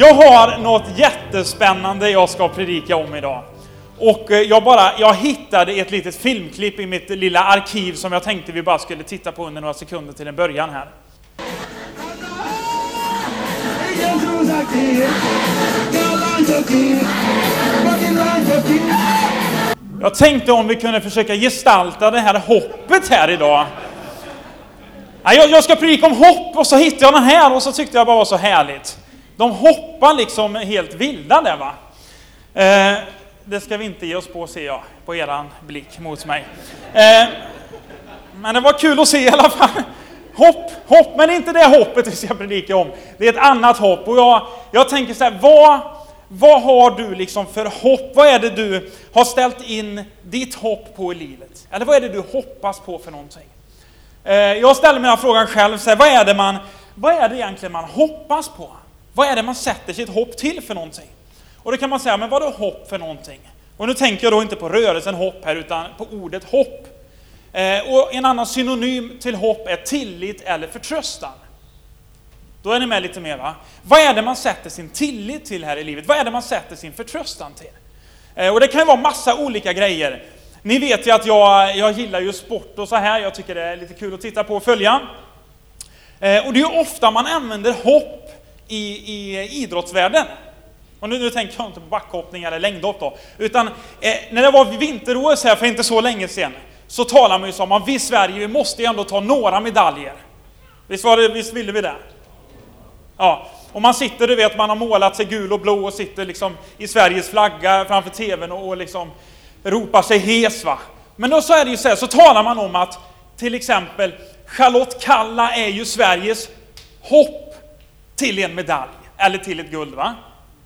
jag har något jättespännande jag ska predika om idag. Och eh, jag, bara, jag hittade ett litet filmklipp i mitt lilla arkiv som jag tänkte vi bara skulle titta på under några sekunder till en början här. Jag tänkte om vi kunde försöka gestalta det här hoppet här idag. Jag, jag ska predika om hopp och så hittade jag den här och så tyckte jag bara var så härligt. De hoppar liksom helt vilda där va. Eh, det ska vi inte ge oss på ser jag, på eran blick mot mig. Eh, men det var kul att se i alla fall. Hopp, hopp, men det är inte det hoppet vi ska predika om. Det är ett annat hopp. Och jag, jag tänker så här, vad, vad har du liksom för hopp? Vad är det du har ställt in ditt hopp på i livet? Eller vad är det du hoppas på för någonting? Eh, Jag ställer mig den frågan själv, så här, vad, är det man, vad är det egentligen man hoppas på? Vad är det man sätter sitt hopp till för någonting? Och då kan man säga, men vad är hopp för någonting? Och nu tänker jag då inte på rörelsen hopp här, utan på ordet hopp. Eh, Och en annan synonym till hopp är tillit eller förtröstan. Då är ni med lite mer va? Vad är det man sätter sin tillit till här i livet? Vad är det man sätter sin förtröstan till? Eh, Och det kan ju vara massa olika grejer. Ni vet ju att jag, jag gillar ju sport och så här. Jag tycker det är lite kul att titta på och följa. Eh, Och det är ju ofta man använder hopp i, i idrottsvärlden. Och nu, nu tänker jag inte på backhoppning eller längdhopp då. Utan eh, när det var vinter-OS här för inte så länge sedan så talade man ju om att vi i Sverige vi måste ju ändå ta några medaljer. Visst, var det, visst ville vi det? Ja, och man sitter, du vet, man har målat sig gul och blå och sitter liksom i Sveriges flagga framför tvn och, och liksom ropar sig hes va. Men då så är det ju så här, så talar man om att till exempel Charlotte Kalla är ju Sveriges hopp till en medalj, eller till ett guld va.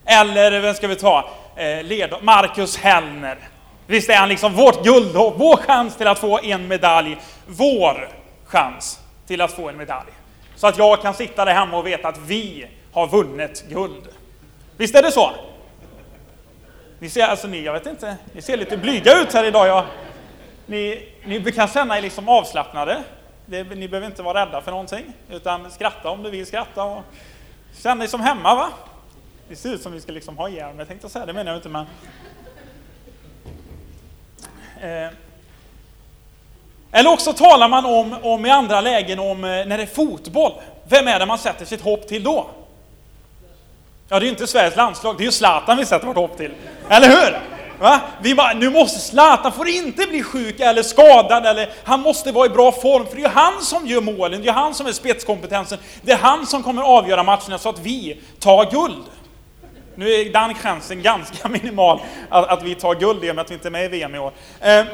Eller vem ska vi ta? Eh, led, Marcus Hellner. Visst är han liksom vårt guldhopp, vår chans till att få en medalj. Vår chans till att få en medalj. Så att jag kan sitta där hemma och veta att vi har vunnit guld. Visst är det så? Ni ser, alltså ni, jag vet inte, ni ser lite blyga ut här idag. Jag, ni, ni kan känna er liksom avslappnade. Det, ni behöver inte vara rädda för någonting, utan skratta om du vill skratta. Och känn dig som hemma va? Det ser ut som vi ska liksom ha ihjäl mig tänkte jag säga, det menar jag inte men... Eh. Eller också talar man om, om i andra lägen om eh, när det är fotboll. Vem är det man sätter sitt hopp till då? Ja, det är ju inte Sveriges landslag, det är ju Zlatan vi sätter vårt hopp till. Eller hur? Va? Vi bara, nu måste Zlatan får inte bli sjuk eller skadad, eller han måste vara i bra form, för det är ju han som gör målen, det är han som är spetskompetensen, det är han som kommer avgöra matcherna så att vi tar guld. Nu är den chansen ganska minimal att, att vi tar guld i och med att vi inte är med i VM i år. Eh,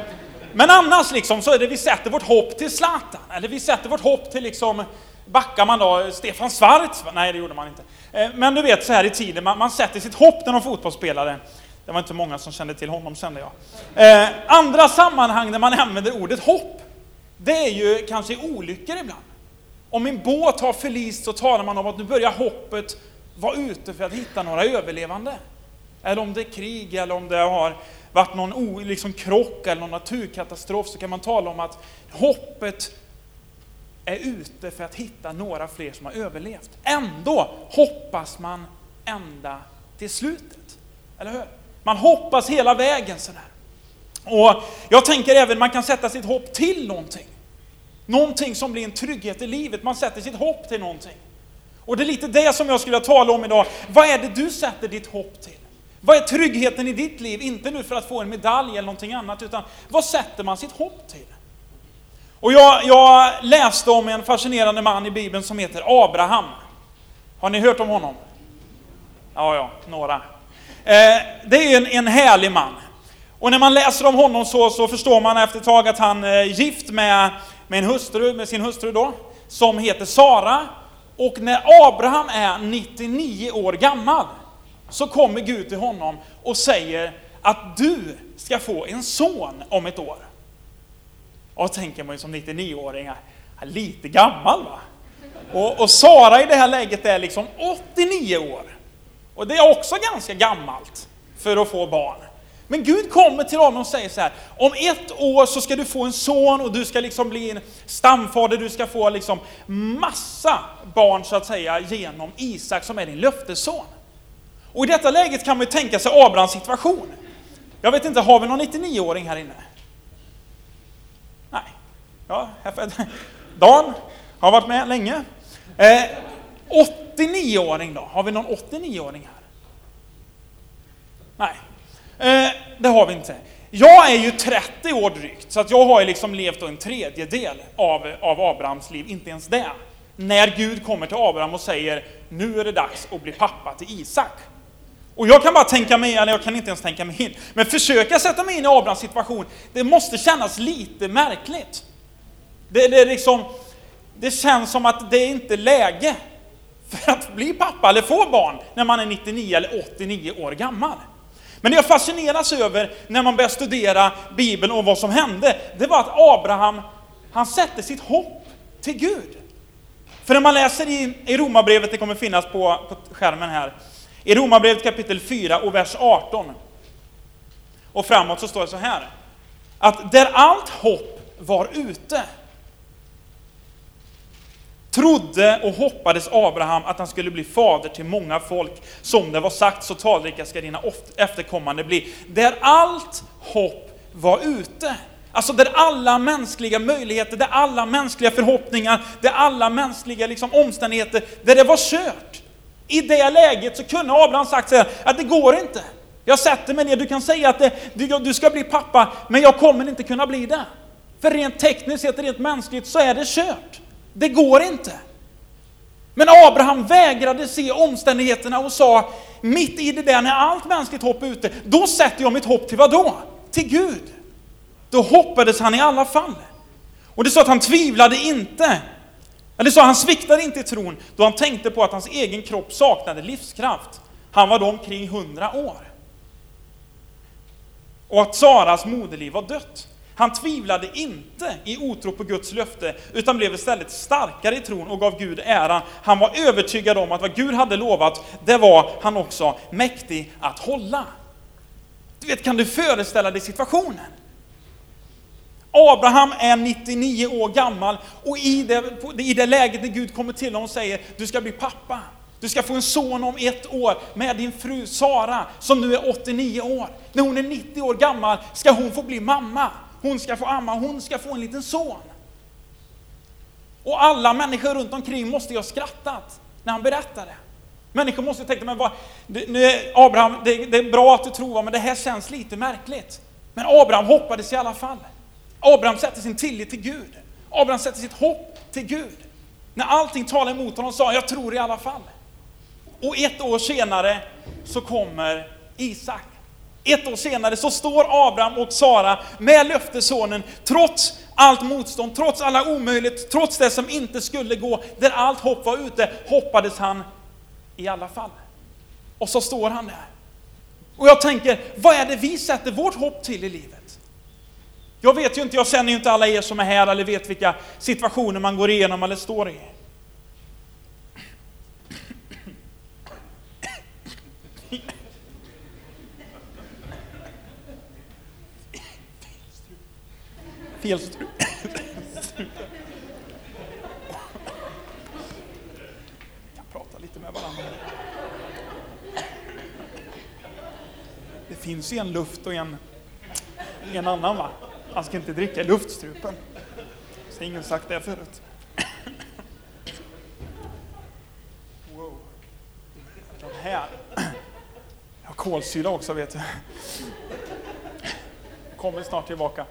men annars liksom så är det vi sätter vårt hopp till Zlatan, eller vi sätter vårt hopp till liksom, backar man då Stefan Schwarz? Nej, det gjorde man inte. Eh, men du vet så här i tiden, man, man sätter sitt hopp till någon fotbollsspelare. Det var inte många som kände till honom kände jag. Eh, andra sammanhang där man använder ordet hopp, det är ju kanske olyckor ibland. Om en båt har förlist så talar man om att nu börjar hoppet vara ute för att hitta några överlevande. Eller om det är krig eller om det har varit någon liksom krock eller någon naturkatastrof så kan man tala om att hoppet är ute för att hitta några fler som har överlevt. Ändå hoppas man ända till slutet. Eller hur? Man hoppas hela vägen sådär. Och jag tänker även man kan sätta sitt hopp till någonting. Någonting som blir en trygghet i livet. Man sätter sitt hopp till någonting. Och det är lite det som jag skulle vilja tala om idag. Vad är det du sätter ditt hopp till? Vad är tryggheten i ditt liv? Inte nu för att få en medalj eller någonting annat, utan vad sätter man sitt hopp till? Och jag, jag läste om en fascinerande man i Bibeln som heter Abraham. Har ni hört om honom? Ja, ja, några. Eh, det är en, en härlig man. Och när man läser om honom så, så förstår man efter ett tag att han eh, är gift med, med, en hustru, med sin hustru då, som heter Sara. Och när Abraham är 99 år gammal, så kommer Gud till honom och säger att du ska få en son om ett år. Och då tänker man ju som 99-åring, lite gammal va? Och, och Sara i det här läget är liksom 89 år. Och det är också ganska gammalt för att få barn. Men Gud kommer till honom och säger så här, om ett år så ska du få en son och du ska liksom bli en stamfader, du ska få liksom massa barn så att säga genom Isak som är din löftesson. Och i detta läget kan man ju tänka sig Abrahams situation. Jag vet inte, har vi någon 99-åring här inne? Nej. Ja, Dan har varit med länge. Eh, 89-åring då? Har vi någon 89-åring här? Nej, eh, det har vi inte. Jag är ju 30 år drygt, så att jag har ju liksom levt en tredjedel av, av Abrahams liv, inte ens det. När Gud kommer till Abraham och säger, nu är det dags att bli pappa till Isak. Och jag kan bara tänka mig, eller jag kan inte ens tänka mig in, men försöka sätta mig in i Abrahams situation, det måste kännas lite märkligt. Det, det, är liksom, det känns som att det inte är läge för att bli pappa eller få barn när man är 99 eller 89 år gammal. Men det jag fascineras över när man börjar studera Bibeln och vad som hände, det var att Abraham, han sätter sitt hopp till Gud. För när man läser i, i Romarbrevet, det kommer finnas på, på skärmen här, i Romarbrevet kapitel 4 och vers 18 och framåt så står det så här, att där allt hopp var ute, trodde och hoppades Abraham att han skulle bli fader till många folk. Som det var sagt, så talrika ska dina efterkommande bli. Där allt hopp var ute. Alltså där alla mänskliga möjligheter, där alla mänskliga förhoppningar, där alla mänskliga liksom, omständigheter, där det var kört. I det läget så kunde Abraham sagt så här, att det går inte. Jag sätter mig ner, du kan säga att det, du, du ska bli pappa, men jag kommer inte kunna bli det. För rent tekniskt sett, rent mänskligt, så är det kört. Det går inte. Men Abraham vägrade se omständigheterna och sa, mitt i det där när allt mänskligt hopp är ute, då sätter jag mitt hopp till vad då? Till Gud. Då hoppades han i alla fall. Och det sa att han tvivlade inte. Eller så han sviktade inte i tron då han tänkte på att hans egen kropp saknade livskraft. Han var då omkring hundra år. Och att Saras moderliv var dött. Han tvivlade inte i otro på Guds löfte, utan blev istället starkare i tron och gav Gud äran. Han var övertygad om att vad Gud hade lovat, det var han också mäktig att hålla. Du vet, kan du föreställa dig situationen? Abraham är 99 år gammal och i det, i det läget när Gud kommer till honom och säger du ska bli pappa. Du ska få en son om ett år med din fru Sara som nu är 89 år. När hon är 90 år gammal ska hon få bli mamma. Hon ska få amma, hon ska få en liten son. Och alla människor runt omkring måste ju ha skrattat när han berättade. Människor måste tänka, men vad, nu är Abraham, det, det, är bra att du tror, men det här känns lite märkligt. Men Abraham hoppades i alla fall. Abraham sätter sin tillit till Gud. Abraham sätter sitt hopp till Gud. När allting talar emot honom sa han, jag tror i alla fall. Och ett år senare så kommer Isak. Ett år senare så står Abraham och Sara med löftessonen, trots allt motstånd, trots alla omöjligt, trots det som inte skulle gå, där allt hopp var ute, hoppades han i alla fall. Och så står han där. Och jag tänker, vad är det vi sätter vårt hopp till i livet? Jag vet ju inte, jag känner ju inte alla er som är här eller vet vilka situationer man går igenom eller står i. fel strupe. Jag pratar lite med varandra. Det finns ju en luft och en, en annan va? Man ska inte dricka luftstrupen. Så ingen sagt det förut. Wow. Den här. Jag har kolsyra också vet du. Kommer snart tillbaka.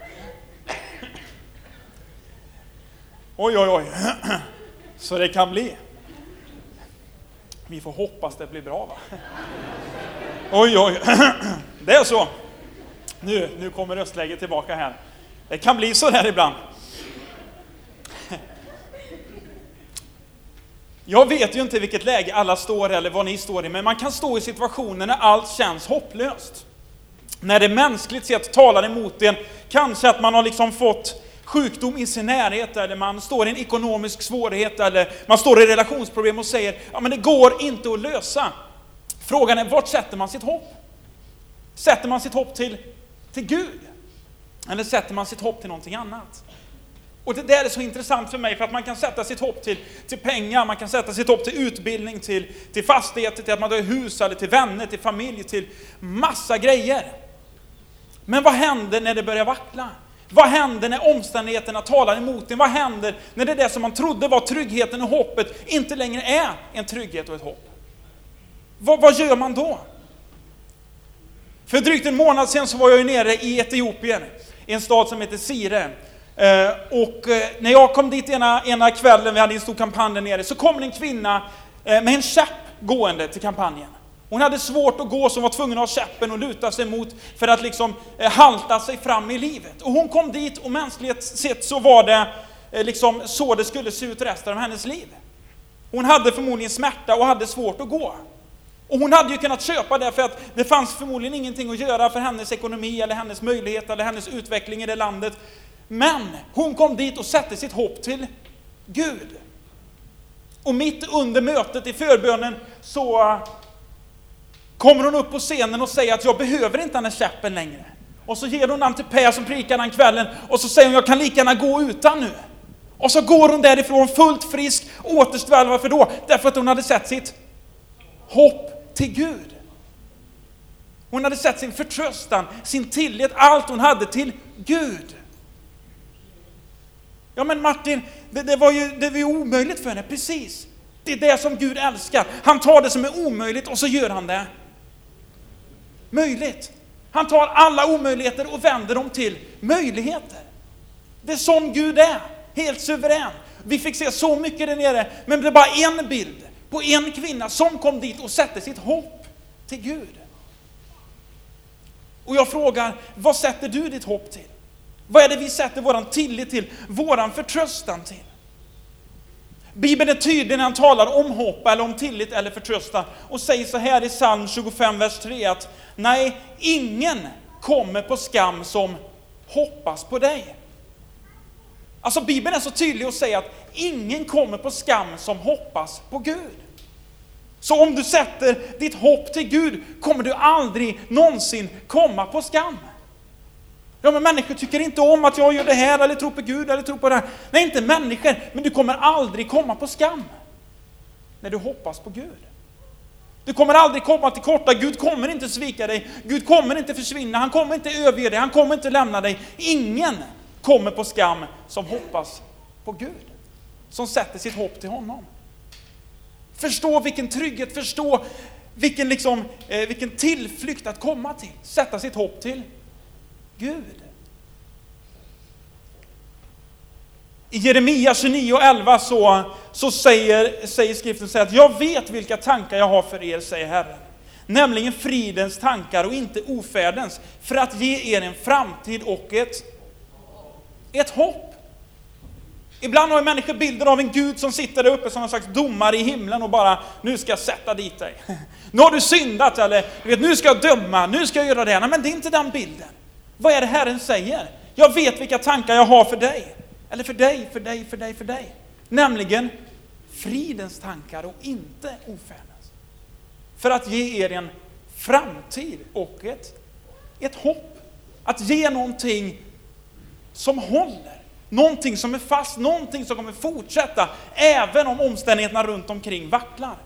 Oj, oj, oj. Så det kan bli. Vi får hoppas det blir bra va? Oj, oj. Det är så. Nu, nu kommer röstläget tillbaka här. Det kan bli så där ibland. Jag vet ju inte i vilket läge alla står eller vad ni står i, men man kan stå i situationer när allt känns hopplöst. När det mänskligt sett talar emot en, kanske att man har liksom fått sjukdom i sin närhet, eller man står i en ekonomisk svårighet, eller man står i relationsproblem och säger ja men det går inte att lösa. Frågan är, vart sätter man sitt hopp? Sätter man sitt hopp till, till Gud? Eller sätter man sitt hopp till någonting annat? Och det där är så intressant för mig, för att man kan sätta sitt hopp till, till pengar, man kan sätta sitt hopp till utbildning, till, till fastigheter, till att man har hus, eller till vänner, till familj, till massa grejer. Men vad händer när det börjar vackla? Vad händer när omständigheterna talar emot en? Vad händer när det där som man trodde var tryggheten och hoppet inte längre är en trygghet och ett hopp? Vad, vad gör man då? För drygt en månad sedan så var jag ju nere i Etiopien, i en stad som heter Sire. Eh, och eh, när jag kom dit ena, ena kvällen, vi hade en stor kampanj där nere, så kom en kvinna eh, med en käpp gående till kampanjen. Hon hade svårt att gå, så hon var tvungen att ha käppen och luta sig mot för att liksom eh, halta sig fram i livet. Och hon kom dit och mänskligt sett så var det eh, liksom så det skulle se ut resten av hennes liv. Hon hade förmodligen smärta och hade svårt att gå. Och hon hade ju kunnat köpa det för att det fanns förmodligen ingenting att göra för hennes ekonomi eller hennes möjlighet eller hennes utveckling i det landet. Men hon kom dit och satte sitt hopp till Gud. Och mitt under mötet i förbönen så kommer hon upp på scenen och säger att jag behöver inte den här käppen längre. Och så ger hon namn till Per som prikar den kvällen och så säger hon jag kan lika gärna gå utan nu. Och så går hon därifrån fullt frisk, återställd. Varför då? Därför att hon hade sett sitt hopp till Gud. Hon hade sett sin förtröstan, sin tillit, allt hon hade till Gud. Ja men Martin, det, det, var ju det var ju omöjligt för henne, precis. Det är det som Gud älskar. Han tar det som är omöjligt och så gör han det möjligt. Han tar alla omöjligheter och vänder dem till möjligheter. Det är sån Gud är, helt suverän. Vi fick se så mycket där nere, men det är bara en bild på en kvinna som kom dit och sätter sitt hopp till Gud. Och jag frågar, vad sätter du ditt hopp till? Vad är det vi sätter våran tillit till, våran förtröstan till? Bibeln är tydlig när han talar om hopp, eller om tillit eller förtröstan och säger så här i psalm 25, vers 3 att nej, ingen kommer på skam som hoppas på dig. Alltså Bibeln är så tydlig och säger att ingen kommer på skam som hoppas på Gud. Så om du sätter ditt hopp till Gud kommer du aldrig någonsin komma på skam. Ja, men människor tycker inte om att jag gör det här, eller tror på Gud, eller tror på det här. Nej, inte människor, men du kommer aldrig komma på skam. När du hoppas på Gud. Du kommer aldrig komma till korta, Gud kommer inte svika dig, Gud kommer inte försvinna, han kommer inte överge dig, han kommer inte lämna dig. Ingen kommer på skam som hoppas på Gud. Som sätter sitt hopp till honom. Förstå vilken trygghet, förstå vilken, liksom, eh, vilken tillflykt att komma till, sätta sitt hopp till. Gud. I Jeremia 29 och 11 så, så säger, säger skriften så att jag vet vilka tankar jag har för er, säger Herren. Nämligen fridens tankar och inte ofärdens, för att ge er en framtid och ett, ett hopp. Ibland har människor bilden av en Gud som sitter där uppe som en slags domare i himlen och bara, nu ska jag sätta dit dig. Nu har du syndat, eller vet, nu ska jag döma, nu ska jag göra det. Nej, men det är inte den bilden. Vad är det Herren säger? Jag vet vilka tankar jag har för dig. Eller för dig, för dig, för dig, för dig. Nämligen fridens tankar och inte ofärdens. För att ge er en framtid och ett, ett hopp. Att ge någonting som håller. Någonting som är fast, någonting som kommer fortsätta även om omständigheterna runt omkring vacklar.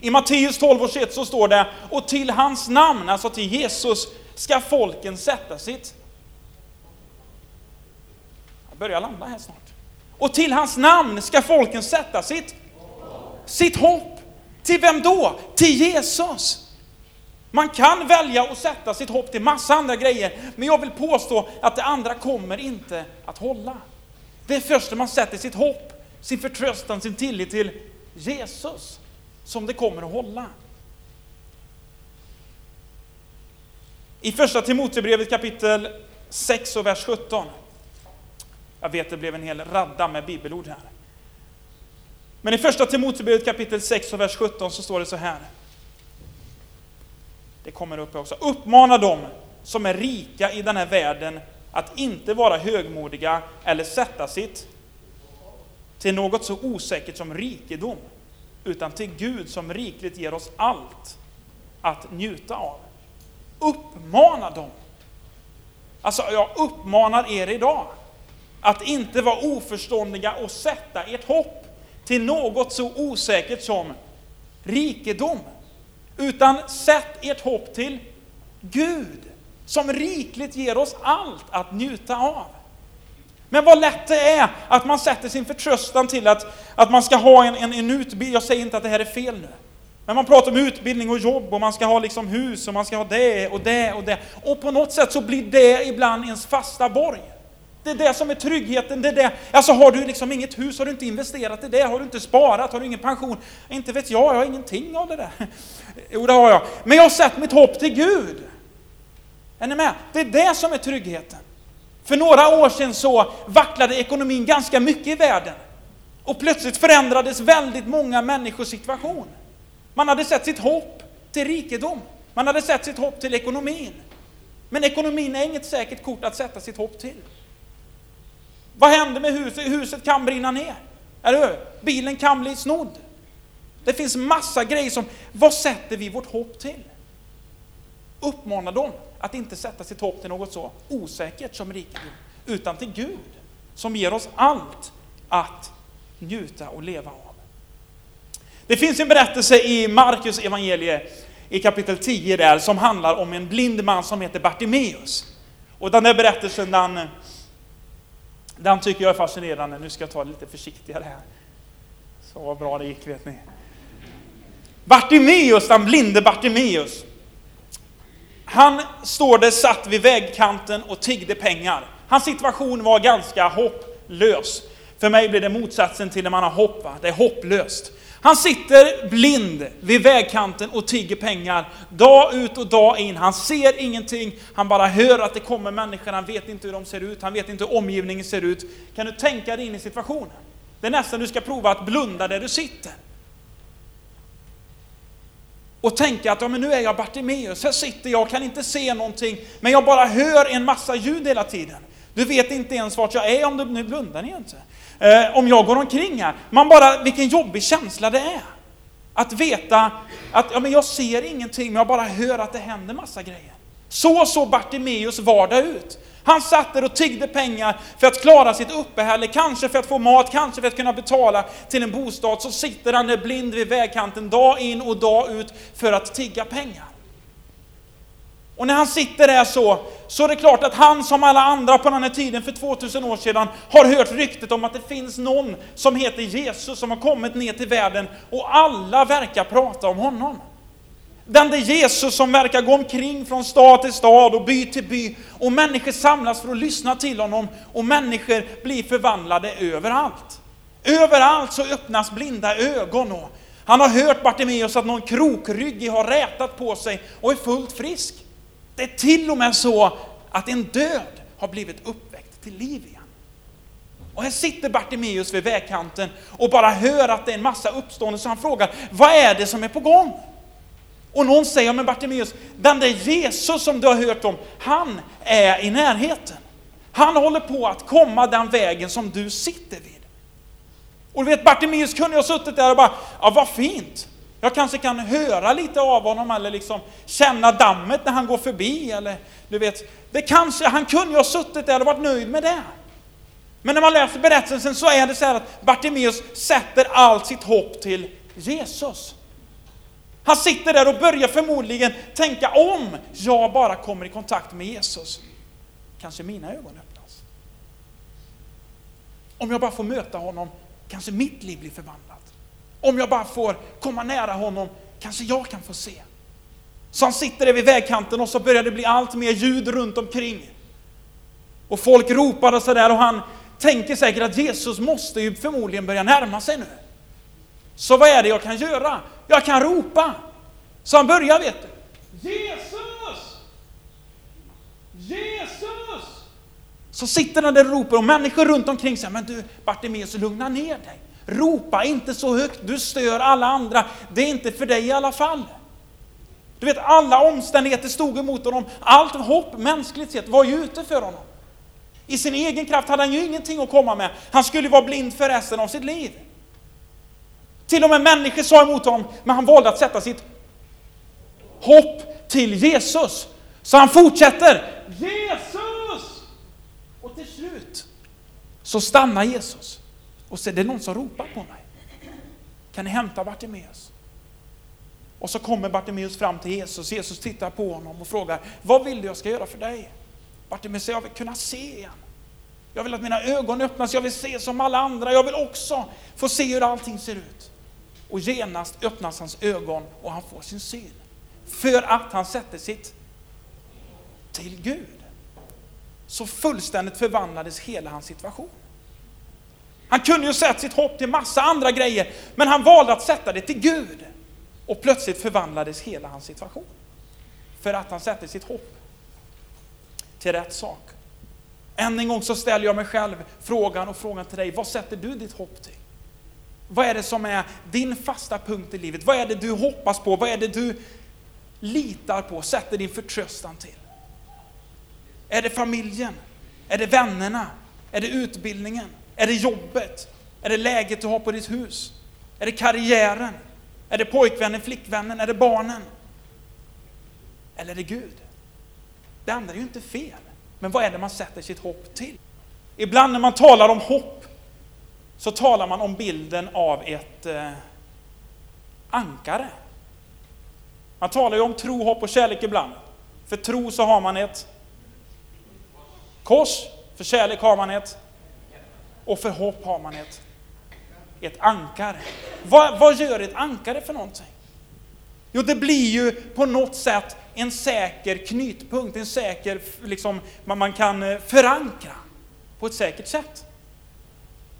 I Matteus 12 och 21 så står det, och till hans namn, alltså till Jesus, ska folken sätta sitt... Jag börjar landa här snart. Och till hans namn ska folken sätta sitt, sitt hopp. Till vem då? Till Jesus. Man kan välja att sätta sitt hopp till massa andra grejer, men jag vill påstå att det andra kommer inte att hålla. Det är först när man sätter sitt hopp, sin förtröstan, sin tillit till Jesus som det kommer att hålla. I första Timoteusbrevet kapitel 6 och vers 17. Jag vet det blev en hel radda med bibelord här. Men i första Timoteusbrevet kapitel 6 och vers 17 så står det så här. Det kommer upp också. Uppmana dem som är rika i den här världen att inte vara högmodiga eller sätta sitt till något så osäkert som rikedom, utan till Gud som rikligt ger oss allt att njuta av. Uppmana dem. Alltså, jag uppmanar er idag att inte vara oförståndiga och sätta ert hopp till något så osäkert som rikedom. Utan sätt ert hopp till Gud, som rikligt ger oss allt att njuta av. Men vad lätt det är att man sätter sin förtröstan till att, att man ska ha en, en, en utbildning. Jag säger inte att det här är fel nu. Men man pratar om utbildning och jobb och man ska ha liksom hus och man ska ha det och det och det. Och på något sätt så blir det ibland ens fasta borg. Det är det som är tryggheten. Det är det. Alltså har du liksom inget hus, har du inte investerat i det, har du inte sparat, har du ingen pension? Inte vet jag, jag har ingenting av det där. Jo, det har jag. Men jag har sett mitt hopp till Gud. Är ni med? Det är det som är tryggheten. För några år sedan så vacklade ekonomin ganska mycket i världen. Och plötsligt förändrades väldigt många människors situation. Man hade sett sitt hopp till rikedom. Man hade sett sitt hopp till ekonomin. Men ekonomin är inget säkert kort att sätta sitt hopp till. Vad händer med huset? Huset kan brinna ner. Eller hur? Bilen kan bli snodd. Det finns massa grejer som, vad sätter vi vårt hopp till? Uppmana dem att inte sätta sitt hopp till något så osäkert som rikedom, utan till Gud, som ger oss allt att njuta och leva av. Det finns en berättelse i Markus evangelie i kapitel 10 där som handlar om en blind man som heter Bartimeus. Och den där berättelsen den, den tycker jag är fascinerande. Nu ska jag ta det lite försiktigare här. Så vad bra det gick vet ni. Bartimeus, den blinde Bartimeus. Han står där satt vid vägkanten och tiggde pengar. Hans situation var ganska hopplös. För mig blir det motsatsen till när man har hopp. Va? Det är hopplöst. Han sitter blind vid vägkanten och tigger pengar dag ut och dag in. Han ser ingenting, han bara hör att det kommer människor, han vet inte hur de ser ut, han vet inte hur omgivningen ser ut. Kan du tänka dig in i situationen? Det är nästan du ska prova att blunda där du sitter. Och tänka att ja, men nu är jag Bartimeus, här sitter jag, kan inte se någonting, men jag bara hör en massa ljud hela tiden. Du vet inte ens vart jag är om du, nu blundar ni inte. Eh, om jag går omkring här. Man bara, vilken jobbig känsla det är. Att veta att ja, men jag ser ingenting, men jag bara hör att det händer massa grejer. Så såg Bartimeus vardag ut. Han satt där och tiggde pengar för att klara sitt uppehälle, kanske för att få mat, kanske för att kunna betala till en bostad. Så sitter han där blind vid vägkanten dag in och dag ut för att tigga pengar. Och när han sitter där så, så är det klart att han som alla andra på den här tiden för 2000 år sedan har hört ryktet om att det finns någon som heter Jesus som har kommit ner till världen och alla verkar prata om honom. Den där Jesus som verkar gå omkring från stad till stad och by till by och människor samlas för att lyssna till honom och människor blir förvandlade överallt. Överallt så öppnas blinda ögon och han har hört Bartimeus att någon krokryggig har rätat på sig och är fullt frisk. Det är till och med så att en död har blivit uppväckt till liv igen. Och här sitter Bartimeus vid vägkanten och bara hör att det är en massa uppstående, så han frågar, vad är det som är på gång? Och någon säger, men Bartimeus, den där Jesus som du har hört om, han är i närheten. Han håller på att komma den vägen som du sitter vid. Och du vet, Bartimeus kunde ju ha suttit där och bara, ja vad fint. Jag kanske kan höra lite av honom eller liksom känna dammet när han går förbi. Eller, du vet, det kanske, han kunde ju ha suttit där och varit nöjd med det. Men när man läser berättelsen så är det så här att Bartimeus sätter allt sitt hopp till Jesus. Han sitter där och börjar förmodligen tänka om jag bara kommer i kontakt med Jesus. Kanske mina ögon öppnas. Om jag bara får möta honom, kanske mitt liv blir förvandlat. Om jag bara får komma nära honom, kanske jag kan få se. Så han sitter där vid vägkanten och så börjar det bli allt mer ljud runt omkring. Och folk ropar och sådär och han tänker säkert att Jesus måste ju förmodligen börja närma sig nu. Så vad är det jag kan göra? Jag kan ropa. Så han börjar, vet du. Jesus! Jesus! Så sitter han där och ropar och människor runt omkring säger, men du Bartimeus, lugna ner dig. Ropa inte så högt, du stör alla andra. Det är inte för dig i alla fall. Du vet, alla omständigheter stod emot honom. Allt hopp mänskligt sett var ju ute för honom. I sin egen kraft hade han ju ingenting att komma med. Han skulle vara blind för resten av sitt liv. Till och med människor sa emot honom, men han valde att sätta sitt hopp till Jesus. Så han fortsätter. Jesus! Och till slut så stannar Jesus och så är det någon som ropar på mig. Kan ni hämta Bartimeus? Och så kommer Bartimeus fram till Jesus. Jesus tittar på honom och frågar, vad vill du jag ska göra för dig? Bartimeus säger, jag vill kunna se igen. Jag vill att mina ögon öppnas, jag vill se som alla andra. Jag vill också få se hur allting ser ut. Och genast öppnas hans ögon och han får sin syn. För att han sätter sitt till Gud. Så fullständigt förvandlades hela hans situation. Han kunde ju sätta sitt hopp till massa andra grejer, men han valde att sätta det till Gud. Och plötsligt förvandlades hela hans situation. För att han sätter sitt hopp till rätt sak. Än en gång så ställer jag mig själv frågan och frågan till dig, vad sätter du ditt hopp till? Vad är det som är din fasta punkt i livet? Vad är det du hoppas på? Vad är det du litar på, sätter din förtröstan till? Är det familjen? Är det vännerna? Är det utbildningen? Är det jobbet? Är det läget du har på ditt hus? Är det karriären? Är det pojkvännen, flickvännen? Är det barnen? Eller är det Gud? Det andra är ju inte fel. Men vad är det man sätter sitt hopp till? Ibland när man talar om hopp så talar man om bilden av ett eh, ankare. Man talar ju om tro, hopp och kärlek ibland. För tro så har man ett kors, för kärlek har man ett och för hopp har man ett, ett ankare. Vad, vad gör ett ankare för någonting? Jo, det blir ju på något sätt en säker knytpunkt, en säker, liksom, man kan eh, förankra på ett säkert sätt.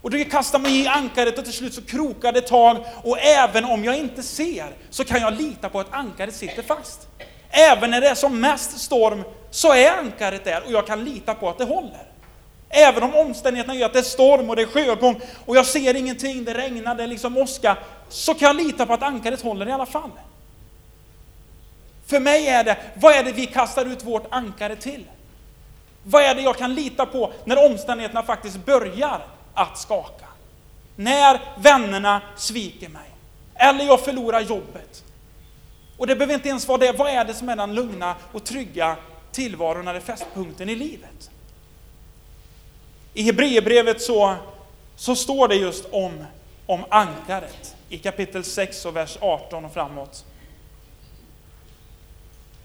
Och då kastar man i ankaret och till slut så krokar det tag och även om jag inte ser så kan jag lita på att ankaret sitter fast. Även när det är som mest storm så är ankaret där och jag kan lita på att det håller. Även om omständigheterna gör att det är storm och det är sjögång och jag ser ingenting, det regnar, det är liksom åska, så kan jag lita på att ankaret håller i alla fall. För mig är det, vad är det vi kastar ut vårt ankare till? Vad är det jag kan lita på när omständigheterna faktiskt börjar att skaka? När vännerna sviker mig, eller jag förlorar jobbet. Och det behöver inte ens vara det, vad är det som är den lugna och trygga tillvaron eller fästpunkten i livet? I Hebreerbrevet så, så står det just om, om ankaret i kapitel 6 och vers 18 och framåt.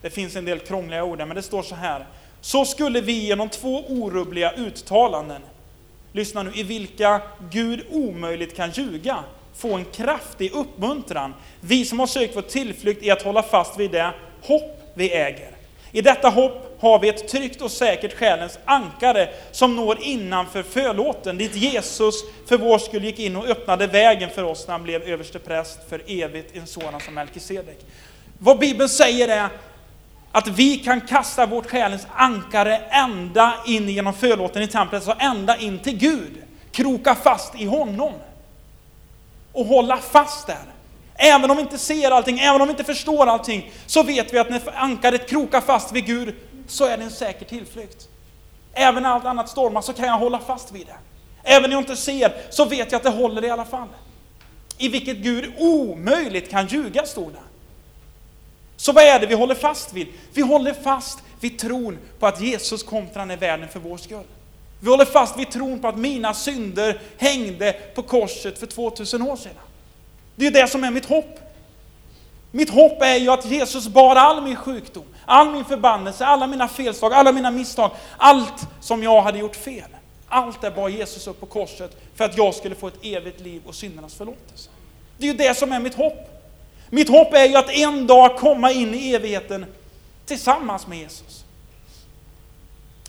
Det finns en del krångliga ord där, men det står så här. Så skulle vi genom två orubbliga uttalanden, lyssna nu, i vilka Gud omöjligt kan ljuga, få en kraftig uppmuntran. Vi som har sökt vår tillflykt i att hålla fast vid det hopp vi äger. I detta hopp har vi ett tryggt och säkert själens ankare som når innanför förlåten, dit Jesus för vår skull gick in och öppnade vägen för oss när han blev överstepräst för evigt, en sådan som Melkisedek. Vad Bibeln säger är att vi kan kasta vårt själens ankare ända in genom förlåten i templet, så ända in till Gud. Kroka fast i honom. Och hålla fast där. Även om vi inte ser allting, även om vi inte förstår allting, så vet vi att när ankaret krokar fast vid Gud, så är det en säker tillflykt. Även när allt annat stormar så kan jag hålla fast vid det. Även när jag inte ser, så vet jag att det håller i alla fall. I vilket Gud omöjligt kan ljuga, stod det. Så vad är det vi håller fast vid? Vi håller fast vid tron på att Jesus kom till den här världen för vår skull. Vi håller fast vid tron på att mina synder hängde på korset för 2000 år sedan. Det är det som är mitt hopp. Mitt hopp är ju att Jesus bar all min sjukdom, all min förbannelse, alla mina felslag, alla mina misstag, allt som jag hade gjort fel. Allt det bar Jesus upp på korset för att jag skulle få ett evigt liv och syndernas förlåtelse. Det är ju det som är mitt hopp. Mitt hopp är ju att en dag komma in i evigheten tillsammans med Jesus.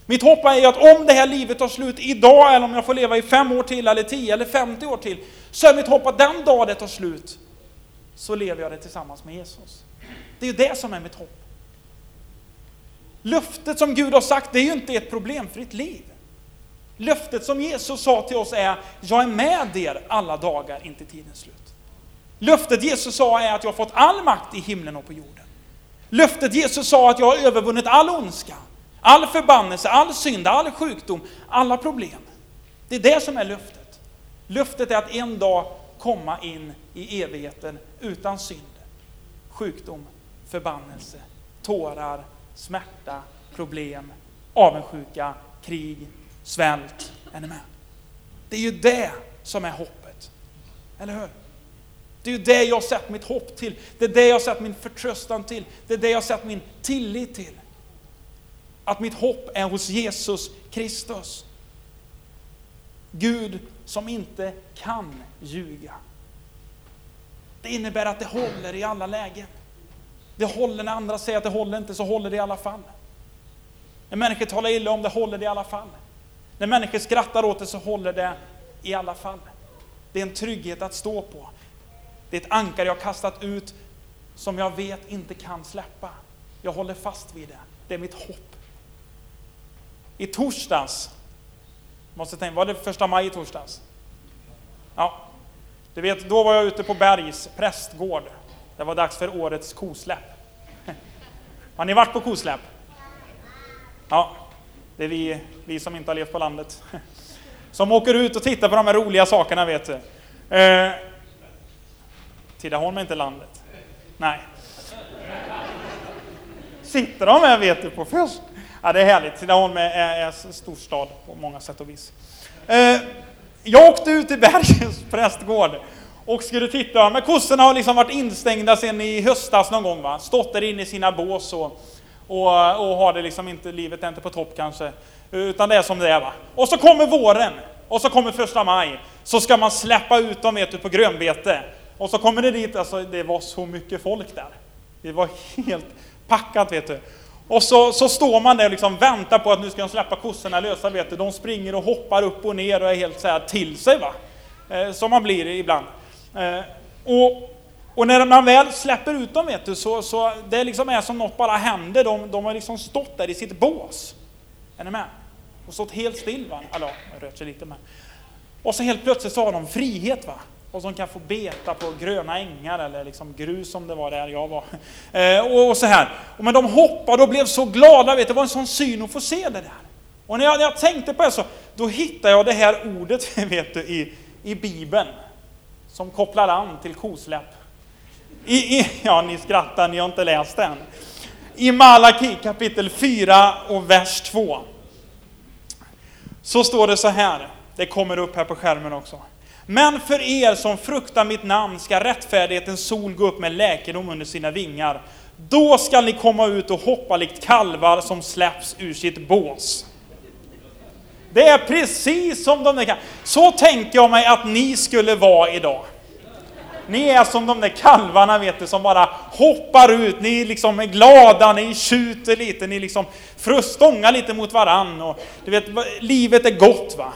Mitt hopp är ju att om det här livet tar slut idag, eller om jag får leva i fem år till, eller tio eller femtio år till, så är mitt hopp att den dag det tar slut, så lever jag det tillsammans med Jesus. Det är ju det som är mitt hopp. Löftet som Gud har sagt, det är ju inte ett problemfritt liv. Löftet som Jesus sa till oss är, jag är med er alla dagar intill tidens slut. Löftet Jesus sa är att jag har fått all makt i himlen och på jorden. Löftet Jesus sa att jag har övervunnit all ondska, all förbannelse, all synd, all sjukdom, alla problem. Det är det som är löftet. Löftet är att en dag komma in i evigheten utan synd, sjukdom, förbannelse, tårar, smärta, problem, avundsjuka, krig, svält. Är ni med? Det är ju det som är hoppet. Eller hur? Det är ju det jag har sett mitt hopp till. Det är det jag har sett min förtröstan till. Det är det jag har sett min tillit till. Att mitt hopp är hos Jesus Kristus. Gud som inte kan ljuga. Det innebär att det håller i alla lägen. Det håller när andra säger att det håller inte, så håller det i alla fall. När människor talar illa om det, håller det i alla fall. När människor skrattar åt det, så håller det i alla fall. Det är en trygghet att stå på. Det är ett ankare jag kastat ut som jag vet inte kan släppa. Jag håller fast vid det. Det är mitt hopp. I torsdags, måste tänka, var det första maj i torsdags? Ja, du vet, då var jag ute på Bergs prästgård. Det var dags för årets kosläpp. Har ni varit på kosläpp? Ja, det är vi, vi som inte har levt på landet. Som åker ut och tittar på de här roliga sakerna, vet du. Eh, Tidaholm är inte landet. Nej. Sitter de här, vet du, på först? Ja, det är härligt. Tidaholm är, är, en stor stad på många sätt och vis. Eh, jag åkte ut till Bergens prästgård och skulle titta, men kossorna har liksom varit instängda sedan i höstas någon gång, va? stått där inne i sina bås och, och, och har det liksom inte, livet är inte på topp kanske, utan det är som det är. Va? Och så kommer våren, och så kommer första maj, så ska man släppa ut dem vet du, på grönbete. Och så kommer det dit, alltså det var så mycket folk där. Det var helt packat vet du. Och så, så står man där och liksom väntar på att nu ska de släppa kossorna lösa, vet du. De springer och hoppar upp och ner och är helt så här till sig va. Eh, som man blir ibland. Eh, och, och när man väl släpper ut dem vet du, så, så det liksom är som något bara händer. De, de har liksom stått där i sitt bås. Är ni med? Och stått helt still va. Eller ja, rört sig lite men. Och så helt plötsligt så har de frihet va och som kan få beta på gröna ängar eller liksom grus som det var där jag var. Eh, och, och, så här. Men de hoppade och blev så glada, vet, det var en sån syn att få se det där. Och när jag, när jag tänkte på det så, då hittade jag det här ordet vet du, i, i Bibeln, som kopplar an till kosläpp. I, i, ja, ni skrattar, ni har inte läst den. I Malaki kapitel 4 och vers 2. Så står det så här, det kommer upp här på skärmen också. Men för er som fruktar mitt namn ska rättfärdighetens sol gå upp med läkedom under sina vingar. Då skall ni komma ut och hoppa likt kalvar som släpps ur sitt bås. Det är precis som de där kalvarna. Så tänker jag mig att ni skulle vara idag. Ni är som de där kalvarna vet du, som bara hoppar ut. Ni liksom är glada, ni tjuter lite, ni liksom stångar lite mot varann. Och, du vet, livet är gott va.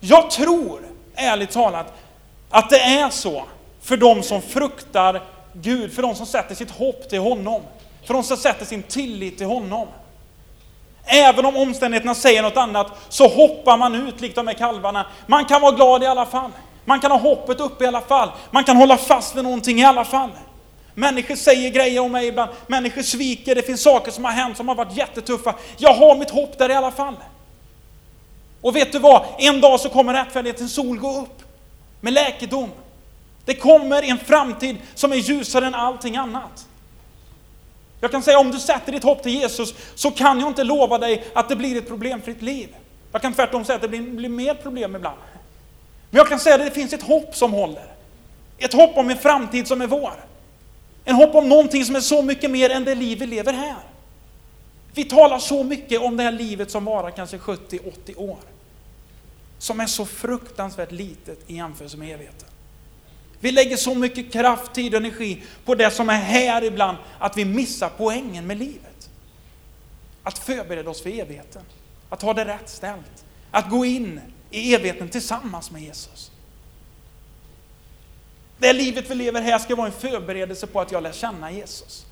Jag tror ärligt talat, att det är så för de som fruktar Gud, för de som sätter sitt hopp till honom, för de som sätter sin tillit till honom. Även om omständigheterna säger något annat så hoppar man ut likt de här kalvarna. Man kan vara glad i alla fall. Man kan ha hoppet uppe i alla fall. Man kan hålla fast vid någonting i alla fall. Människor säger grejer om mig ibland. Människor sviker. Det finns saker som har hänt som har varit jättetuffa. Jag har mitt hopp där i alla fall. Och vet du vad? En dag så kommer rättfärdighetens sol gå upp med läkedom. Det kommer en framtid som är ljusare än allting annat. Jag kan säga om du sätter ditt hopp till Jesus så kan jag inte lova dig att det blir ett problemfritt liv. Jag kan tvärtom säga att det blir, blir mer problem ibland. Men jag kan säga att det finns ett hopp som håller. Ett hopp om en framtid som är vår. En hopp om någonting som är så mycket mer än det liv vi lever här. Vi talar så mycket om det här livet som varar kanske 70-80 år. Som är så fruktansvärt litet i jämförelse med evigheten. Vi lägger så mycket kraft, tid och energi på det som är här ibland att vi missar poängen med livet. Att förbereda oss för evigheten. Att ha det rätt ställt. Att gå in i evigheten tillsammans med Jesus. Det livet vi lever här ska vara en förberedelse på att jag lär känna Jesus.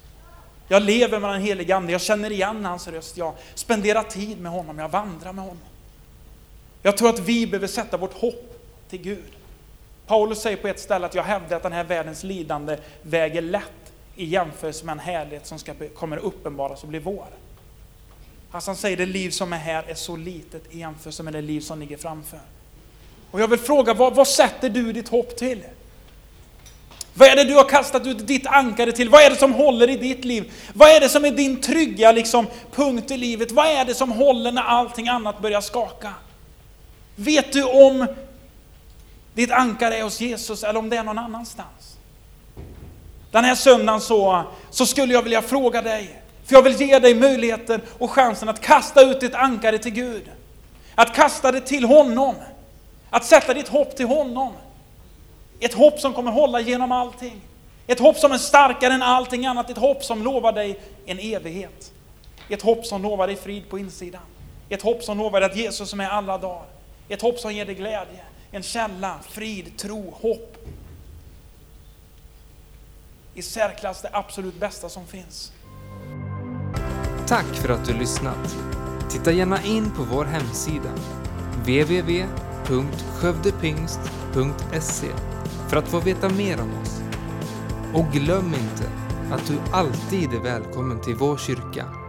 Jag lever med den helige Ande, jag känner igen hans röst, jag spenderar tid med honom, jag vandrar med honom. Jag tror att vi behöver sätta vårt hopp till Gud. Paulus säger på ett ställe att jag hävdar att den här världens lidande väger lätt i jämförelse med en härlighet som ska, kommer uppenbaras och bli vår. Alltså han säger det liv som är här är så litet i jämförelse med det liv som ligger framför. Och jag vill fråga, vad, vad sätter du ditt hopp till? Vad är det du har kastat ut ditt ankare till? Vad är det som håller i ditt liv? Vad är det som är din trygga liksom, punkt i livet? Vad är det som håller när allting annat börjar skaka? Vet du om ditt ankare är hos Jesus eller om det är någon annanstans? Den här söndagen så, så skulle jag vilja fråga dig, för jag vill ge dig möjligheten och chansen att kasta ut ditt ankare till Gud. Att kasta det till honom. Att sätta ditt hopp till honom. Ett hopp som kommer hålla genom allting. Ett hopp som är starkare än allting annat. Ett hopp som lovar dig en evighet. Ett hopp som lovar dig frid på insidan. Ett hopp som lovar dig att Jesus är med alla dagar. Ett hopp som ger dig glädje. En källa, frid, tro, hopp. I särklass det absolut bästa som finns. Tack för att du lyssnat. Titta gärna in på vår hemsida www.skövdepingst.se för att få veta mer om oss. Och glöm inte att du alltid är välkommen till vår kyrka